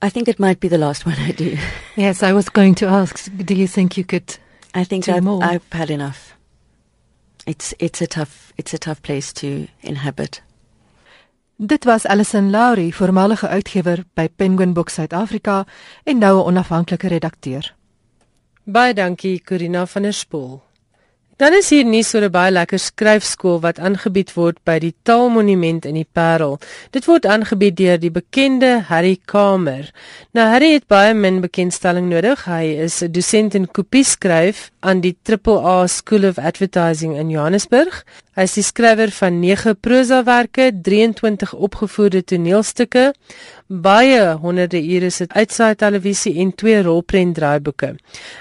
[SPEAKER 4] I think it might be the last one I do. (laughs)
[SPEAKER 3] Yes, I was going to ask. Do you think you could?
[SPEAKER 4] I think
[SPEAKER 3] Do
[SPEAKER 4] I've,
[SPEAKER 3] more.
[SPEAKER 4] I've had enough. It's it's a tough it's a tough place to inhabit.
[SPEAKER 3] Dit was Alison Lowry, voormalige uitgewer by Penguin Books Suid-Afrika en nou 'n onafhanklike redakteur.
[SPEAKER 1] Baie dankie Corina van der Spool. Dan is hier nuus oor 'n baie lekker skryfskool wat aangebied word by die Taalmonument in die Parel. Dit word aangebied deur die bekende Harry Kamer. Nou Harry het baie min bekendstelling nodig. Hy is 'n dosent in kopie skryf aan die AAA School of Advertising in Johannesburg. Hy is die skrywer van 9 prosawerke, 23 opgevoerde toneelstukke, baie honderde ure se uitsaai televisie en twee rolprent draaiboeke.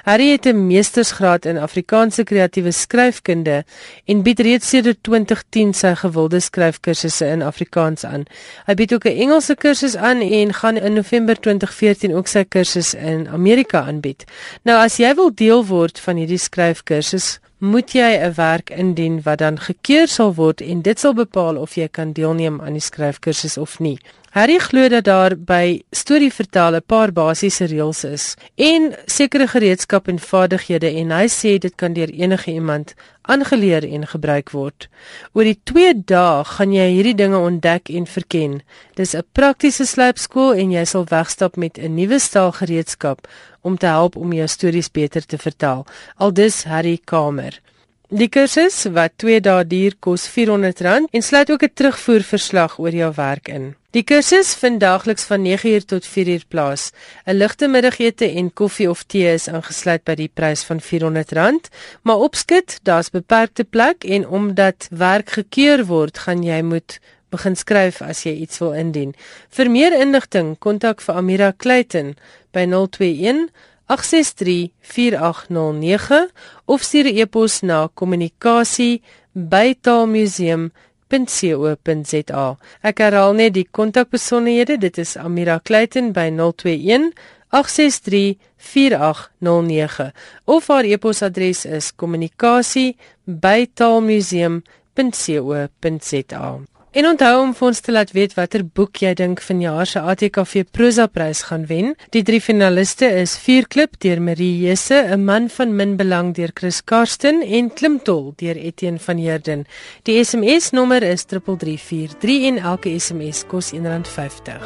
[SPEAKER 1] Harry het 'n meestersgraad in Afrikaanse kreatiewe skryfkunde en bied reeds sedert 2010 sy gewilde skryfkursusse in Afrikaans aan. Hy bied ook 'n Engelse kursus aan en gaan in November 2014 ook sy kursus in Amerika aanbied. Nou as jy wil deel word van hierdie skryfkursus, moet jy 'n werk indien wat dan gekeur sal word en dit sal bepaal of jy kan deelneem aan die skryfkursus of nie. Harry glo dat daar by storievertel 'n paar basiese reëls is en sekere gereedskap en vaardighede en hy sê dit kan deur enige iemand aangeleer en gebruik word. Oor die 2 dae gaan jy hierdie dinge ontdek en verken. Dis 'n praktiese slypskool en jy sal wegstap met 'n nuwe stel gereedskap om te help om jou stories beter te vertel. Aldus Harry Kamer. Die kursus wat 2 dae duur kos R400 en sluit ook 'n terugvoer verslag oor jou werk in. Die kursus vind daagliks van 9uur tot 4uur plaas. 'n Ligte middagete en koffie of tee is ingesluit by die prys van R400, maar opskit, daar's beperkte plek en omdat werk gekeur word, gaan jy moet begin skryf as jy iets wil indien. Vir meer inligting, kontak vir Amira Clayton by 021 863 4809 of stuur 'n e-pos na kommunikasie@taalmuseum.com www.rsg.co.za. Ek herhaal net die kontakbesonderhede. Dit is Amira Clayton by 021 863 4809 of haar e-posadres is kommunikasie@taalmuseum.co.za. En onthou om vir ons te laat weet watter boek jy dink vanjaar se ATKV Prosa Prys gaan wen. Die drie finaliste is Vuurklip deur Marie Jesse, 'n man van min belang deur Chris Karsten en Klimtol deur Etienne van Heerden. Die SMS nommer is 3343 en elke SMS kos R1.50.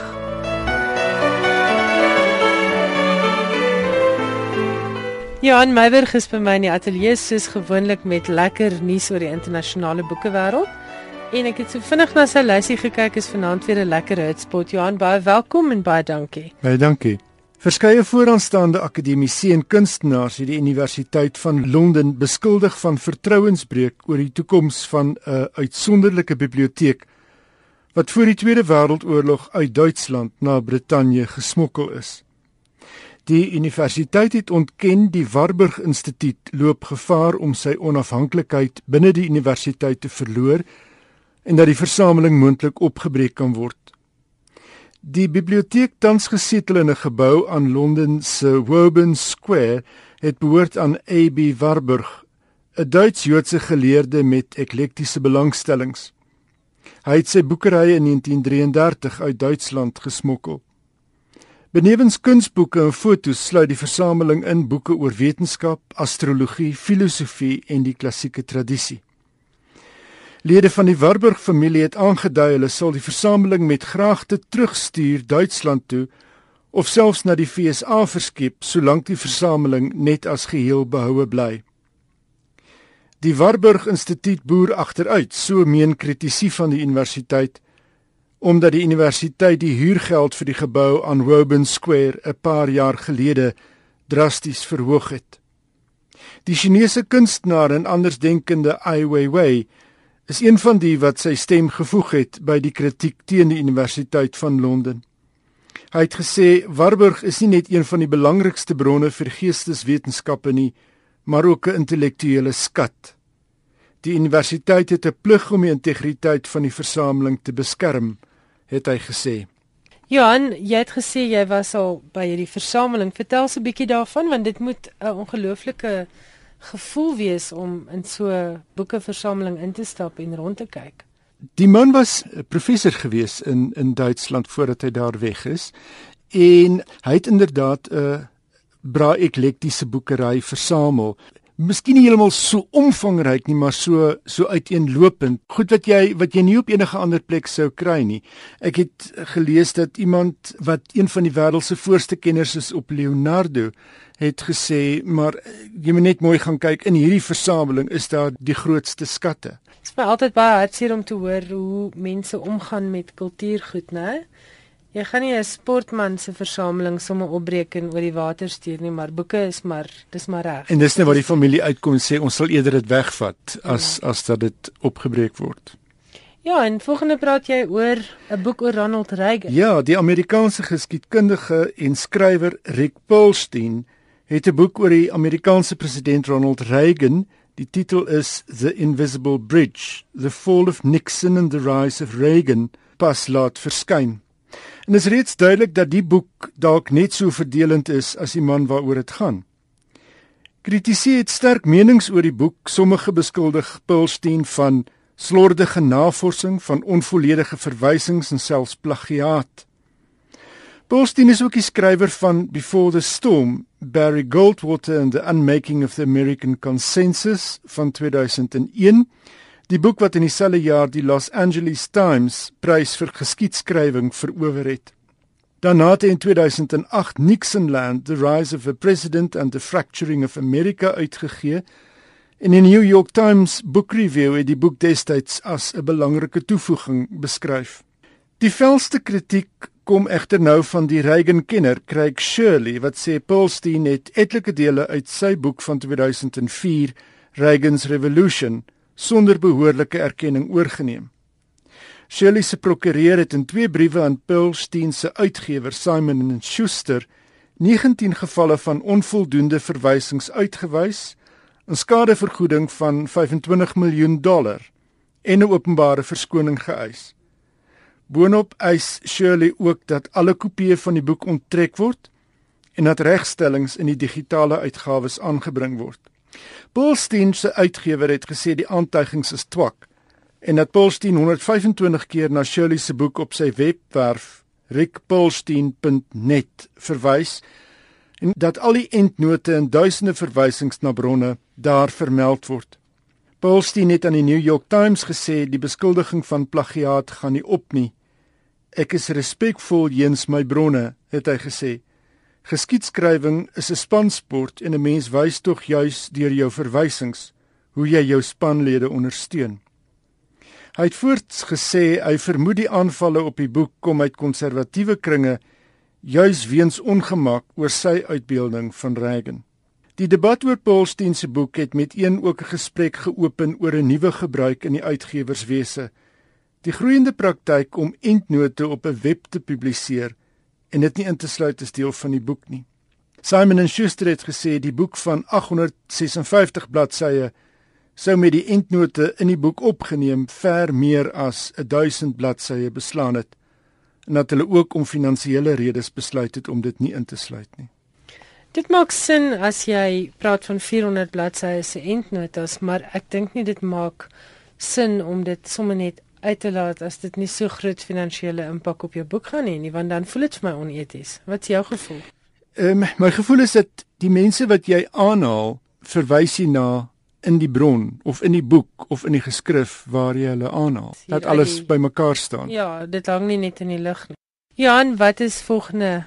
[SPEAKER 1] Johan Meiberg is by my in die ateljee soos gewoonlik met lekker nuus oor die internasionale boekewêreld. En ek het so vinnig na sy lysie gekyk is vanaand weer 'n lekker hotspot. Johan, baie welkom en baie dankie.
[SPEAKER 5] Baie dankie. Verskeie vooraanstaande akademici en kunstenaars het die Universiteit van Londen beskuldig van vertrouensbreuk oor die toekoms van 'n uitsonderlike biblioteek wat voor die Tweede Wêreldoorlog uit Duitsland na Brittanje gesmokkel is. Die universiteit het ontken die Warburg Instituut loop gevaar om sy onafhanklikheid binne die universiteit te verloor en dat die versameling moontlik opgebreek kan word. Die biblioteek tans gesetel in 'n gebou aan Londen se Woburn Square het behoort aan AB Warburg, 'n Duits-Joodse geleerde met eklektiese belangstellings. Hy het sy boekery in 1933 uit Duitsland gesmokkel. Benewens kunsboeke en fotos sluit die versameling in boeke oor wetenskap, astrologie, filosofie en die klassieke tradisie. Lede van die Warburg familie het aangedui hulle sal die versameling met graagte terugstuur Duitsland toe of selfs na die FSA verskep solank die versameling net as geheel behoue bly. Die Warburg Instituut boer agteruit, so meen kritisie van die universiteit, omdat die universiteit die huurgeld vir die gebou aan Woburn Square 'n paar jaar gelede drasties verhoog het. Die Chinese kunstenaar en andersdenkende Ai Weiwei is een van die wat sy stem gevoeg het by die kritiek teen die Universiteit van Londen. Hy het gesê Warburg is nie net een van die belangrikste bronne vir geesteswetenskappe nie, maar ook 'n intellektuele skat. Die universiteit het 'n plig om die integriteit van die versameling te beskerm, het hy gesê.
[SPEAKER 1] Johan, jy het gesê jy was al by hierdie versameling. Vertel ons 'n bietjie daarvan want dit moet 'n ongelooflike gevoel wees om in so 'n boekeversameling in te stap en rond te kyk.
[SPEAKER 5] Die man was 'n professor gewees in in Duitsland voordat hy daar weg is en hy het inderdaad 'n braai eklektiese boekery versamel. Miskien nie heeltemal so omvangryk nie, maar so so uiteenlopend. Goed wat jy wat jy nie op enige ander plek sou kry nie. Ek het gelees dat iemand wat een van die wêreld se voorste kenners is op Leonardo het gesê, maar jy moet net mooi gaan kyk in hierdie versameling is daar die grootste skatte.
[SPEAKER 1] Dit is altyd baie hartseer om te hoor hoe mense omgaan met kultuurgoed, né? Jy gaan nie 'n sportman se versameling sommer opbreek en oor die water stuur nie, maar boeke is maar dis maar reg.
[SPEAKER 5] En dis net wat die familie uitkom en sê ons sal eerder dit wegvat as as dat dit opgebreek word.
[SPEAKER 1] Ja, en volgende praat jy oor 'n boek oor Ronald Reagan.
[SPEAKER 5] Ja, die Amerikaanse geskiedkundige en skrywer Rick Perlstein het 'n boek oor die Amerikaanse president Ronald Reagan. Die titel is The Invisible Bridge: The Fall of Nixon and the Rise of Reagan, pas laat verskyn. En dit is reeds duidelik dat die boek dalk net so verdelend is as die man waaroor dit gaan. Kritici het sterk menings oor die boek. Sommige beskuldig Perlstein van slordige navorsing van onvolledige verwysings en selfs plagiaat. Bolstein is ook die skrywer van Before the Storm, Barry Goldwater and the Unmaking of the American Consensus van 2001, die boek wat in dieselfde jaar die Los Angeles Times prys vir geskiedskrywing verower het. Daarna het hy in 2008 Nixonland: The Rise of a President and the Fracturing of America uitgegee In die New York Times Book Review het die boek destyds as 'n belangrike toevoeging beskryf. Die velste kritiek kom egter nou van die Reagan-kenner Craig Shirley wat sê Paulstein het etlike dele uit sy boek van 2004 Reagan's Revolution sonder behoorlike erkenning oorgeneem. Shirley se prokureur het in twee briewe aan Paulstein se uitgewer Simon & Schuster 19 gevalle van onvoldoende verwysings uitgewys 'n skadevergoeding van 25 miljoen dollar en 'n openbare verskoning geëis. Boonop eis Shirley ook dat alle kopieë van die boek onttrek word en dat regstellings in die digitale uitgawes aangebring word. Paulstein se uitgewer het gesê die aantuigings is twak en dat Paulstein 125 keer na Shirley se boek op sy webwerf rickpaulstein.net verwys en dat al die endnote en duisende verwysings na bronne daar vermeld word. Paulstein het aan die New York Times gesê die beskuldiging van plagiaat gaan nie op nie. Ek is respekvol teenoor my bronne, het hy gesê. Geskiedskrywing is 'n spansport en 'n mens wys tog juis deur jou verwysings hoe jy jou spanlede ondersteun. Hy het voorts gesê hy vermoed die aanvalle op die boek kom uit konservatiewe kringe juis weens ongemak oor sy uitbeelding van Reagan. Die debat oor Paulstein se boek het met een ook 'n gesprek geopen oor 'n nuwe gebruik in die uitgewerswese. Die groeiende praktyk om endnote op 'n web te publiseer en dit nie in te sluit as deel van die boek nie. Simon & Schuster het gesê die boek van 856 bladsye sou met die endnote in die boek opgeneem ver meer as 1000 bladsye beslaan het en dat hulle ook om finansiële redes besluit het om dit nie in te sluit nie.
[SPEAKER 1] Dit maak sin as jy praat van 400 bladsye se endnotas, maar ek dink nie dit maak sin om dit sommer net uit te laat as dit nie so groot finansiële impak op jou boek gaan hê nie, want dan voel dit vir my oneties. Wat is jou gevoel?
[SPEAKER 5] Ehm um, my gevoel is dat die mense wat jy aanhaal, verwys jy na in die bron of in die boek of in die geskrif waar jy hulle aanhaal. Dat alles bymekaar staan.
[SPEAKER 1] Ja, dit hang nie net in die lug nie. Jan, wat is volgende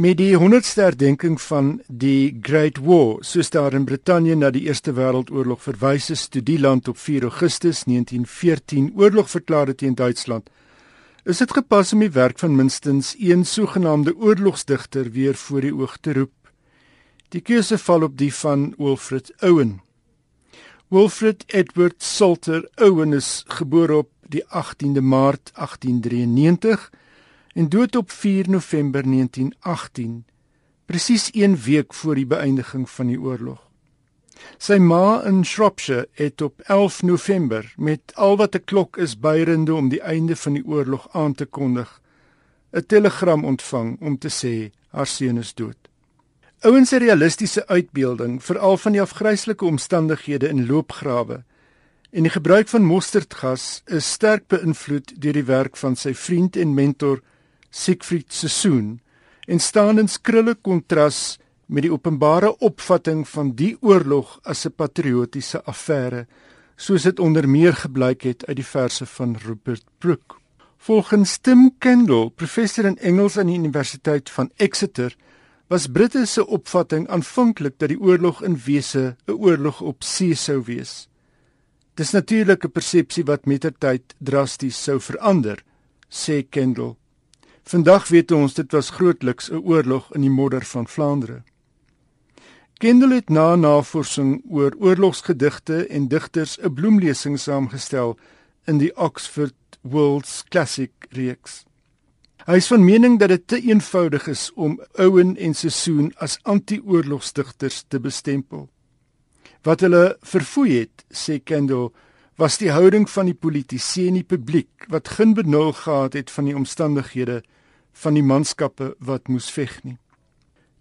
[SPEAKER 5] Met die 100ste herdenking van die Great War, soos daar in Brittanje na die Eerste Wêreldoorlog verwys is, toe die land op 4 Augustus 1914 oorlog verklaar het teen Duitsland, is dit gepas om die werk van minstens een sogenaamde oorlogsdigter weer voor die oog te roep. Die keuse val op die van Wilfred Owen. Wilfred Edward Salter Owen is gebore op die 18de Maart 1893 en dood op 4 November 1918, presies 1 week voor die beëindiging van die oorlog. Sy ma in Shropshire het op 11 November met al wat 'n klok is byrende om die einde van die oorlog aan te kondig, 'n telegram ontvang om te sê haar seun is dood. Ouens se realistiese uitbeelding, veral van die afgryslike omstandighede in loopgrawe en die gebruik van mosterdgas, is sterk beïnvloed deur die werk van sy vriend en mentor Siegfried Sassoon en staan in skrille kontras met die openbare opvatting van die oorlog as 'n patriotiese affære soos dit onder meer gebleik het uit die verse van Rupert Brooke. Volgens Tim Kendall, professor in Engels aan die Universiteit van Exeter, was Britte se opvatting aanvanklik dat die oorlog in wese 'n oorlog op see sou wees. Dis natuurlik 'n persepsie wat met tyd drasties sou verander, sê Kendall. Vandag weet ons dit was grootliks 'n oorlog in die modder van Vlaandere. Kendall het na navorsing oor oorlogsgedigte en digters 'n bloemlesing saamgestel in die Oxford World's Classic reeks. Hy is van mening dat dit te eenvoudig is om Owen en Sessoen as anti-oorlogsdigters te bestempel. Wat hulle verfoei het, sê Kendall, was die houding van die politici en die publiek wat geen benul gehad het van die omstandighede van die manskappe wat moes veg nie.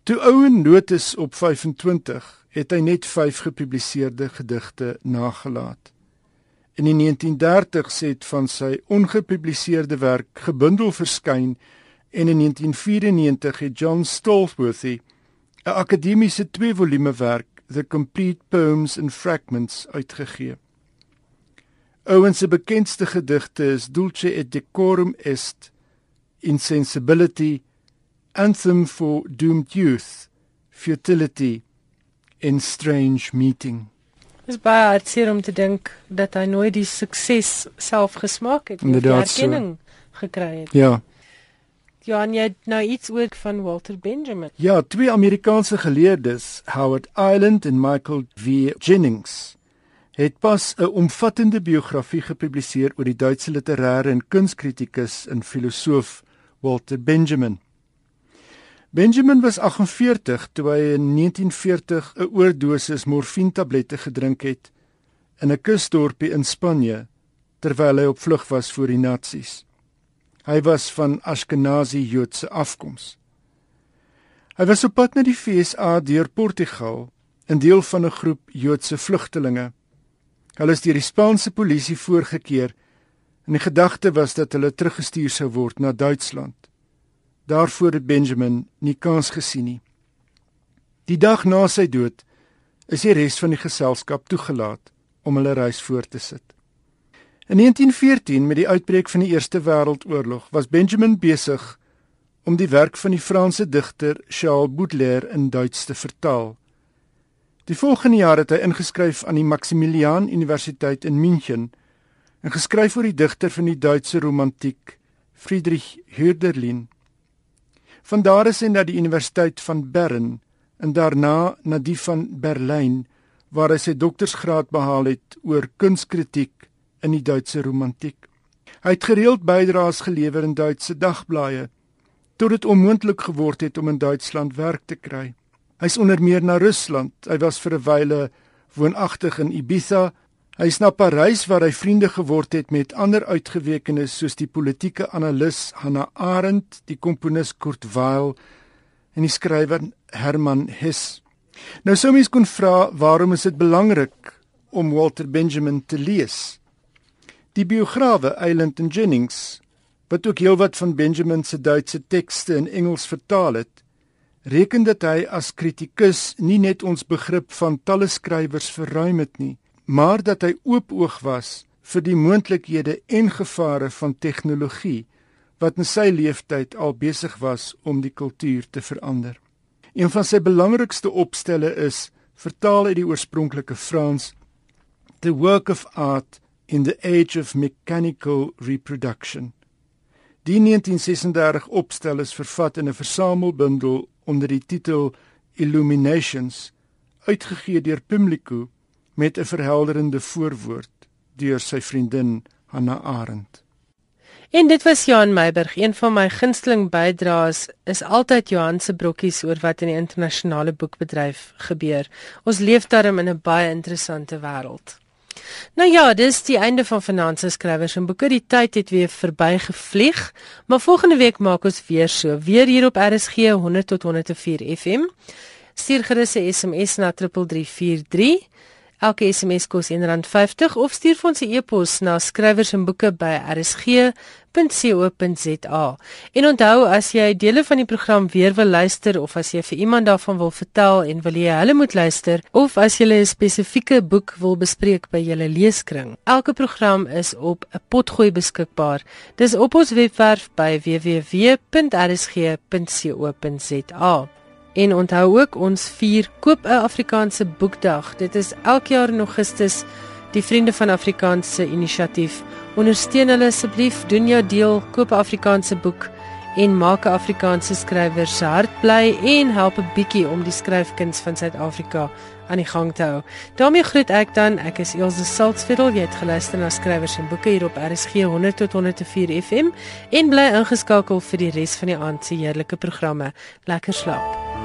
[SPEAKER 5] Toe Owen notas op 25 het hy net 5 gepubliseerde gedigte nagelaat. In die 1930s het van sy ongepubliseerde werk gebundel verskyn en in 1994 het John Stolworthy 'n akademiese twee volume werk The Complete Poems and Fragments uitgegee. Owen se bekendste gedigte is Dulce et Decorum Est, Insensibility, Anthem for Doomed Youth, Futility in Strange Meeting.
[SPEAKER 1] Dit is baie hartseer om te dink dat hy nooit die sukses self gesmaak het
[SPEAKER 5] nie, die erkenning
[SPEAKER 1] so. gekry het.
[SPEAKER 5] Ja.
[SPEAKER 1] Johan, jy het nou iets oor van Walter Benjamin.
[SPEAKER 5] Ja, twee Amerikaanse geleerdes, Howard Island en Michael V. Jennings, het pas 'n omvattende biografie gepubliseer oor die Duitse literêre en kunskritikus en filosoof Walter Benjamin. Benjamin was 48 toe hy in 1940 'n oordosis morfientablette gedrink het in 'n kusdorpie in Spanje terwyl hy op vlug was voor die nasies. Hy was van Ashkenazi Joodse afkoms. Hy was op pad na die FSA deur Portugal, 'n deel van 'n groep Joodse vlugtelinge. Hulle is deur die Spaanse polisie voorgekeer en die gedagte was dat hulle teruggestuur sou word na Duitsland. Daarvoor het Benjamin nie kans gesien nie. Die dag na sy dood is die res van die geselskap toegelaat om hulle reis voort te sit. In 1914 met die uitbreek van die Eerste Wêreldoorlog was Benjamin besig om die werk van die Franse digter Charles Baudelaire in Duits te vertaal. Die volgende jaar het hy ingeskryf aan die Maximilian Universiteit in München en geskryf oor die digter van die Duitse romantiek Friedrich Hölderlin. Van daar is hy na die Universiteit van Bern en daarna na die van Berlyn waar hy sy doktorsgraad behaal het oor kunskritiek in die Duitse romantiek. Hy het gereeld bydraes gelewer in Duitse dagblaaie tot dit onmoontlik geword het om in Duitsland werk te kry. Hy's onder meer na Rusland. Hy was vir 'n wyle woonagtig in Ibiza Hy is na Parys waar hy vriende geword het met ander uitgewekenes soos die politieke analis Hannah Arendt, die komponis Kurt Weill en die skrywer Herman Hesse. Nou sou mens kon vra, waarom is dit belangrik om Walter Benjamin te lees? Die biograwe Eiland en Jennings, wat ook heelwat van Benjamin se Duitse tekste in Engels vertaal het, reken dat hy as kritikus nie net ons begrip van talle skrywers verruim het nie, maar dat hy oopoog was vir die moontlikhede en gevare van tegnologie wat in sy lewenstyd al besig was om die kultuur te verander. Een van sy belangrikste opstelle is vertaal uit die oorspronklike Frans The Work of Art in the Age of Mechanical Reproduction. Die 1936 opstel is vervat in 'n versamelbundel onder die titel Illuminations uitgegee deur Pimlico met 'n verhelderende voorwoord deur sy vriendin Hanna Arend.
[SPEAKER 1] En dit was Johan Meiburg, een van my gunsteling bydraes is altyd Johan se brokkies oor wat in die internasionale boekbedryf gebeur. Ons leef daarin in 'n baie interessante wêreld. Nou ja, dis die einde van Finansies skrywers en boeke. Die tyd het weer verbygevlieg, maar volgende week maak ons weer so, weer hier op RSG 100 tot 104 FM. Stuur gerus 'n SMS na 3343 Elke SMS kos R1.50 of stuur vir ons 'n e-pos na skrywersenboeke@rsg.co.za. En onthou as jy dele van die program weer wil luister of as jy vir iemand daarvan wil vertel en wil jy hulle moet luister of as jy 'n spesifieke boek wil bespreek by julle leeskring. Elke program is op 'n potgooi beskikbaar. Dis op ons webwerf by www.rsg.co.za. En onthou ook ons vier koop 'n Afrikaanse boekdag. Dit is elke jaar in Augustus die Vriende van Afrikaanse inisiatief. Ondersteun hulle asseblief, doen jou deel, koop 'n Afrikaanse boek en maak 'n Afrikaanse skrywer se hart bly en help 'n bietjie om die skryfkuns van Suid-Afrika aan die gang te hou. daarmee groet ek dan. Ek is Elsje Saltzfeld. Jy het geluister na skrywers en boeke hier op RSG 100 tot 104 FM en bly ingeskakel vir die res van die aand se heerlike programme. Lekker slaap.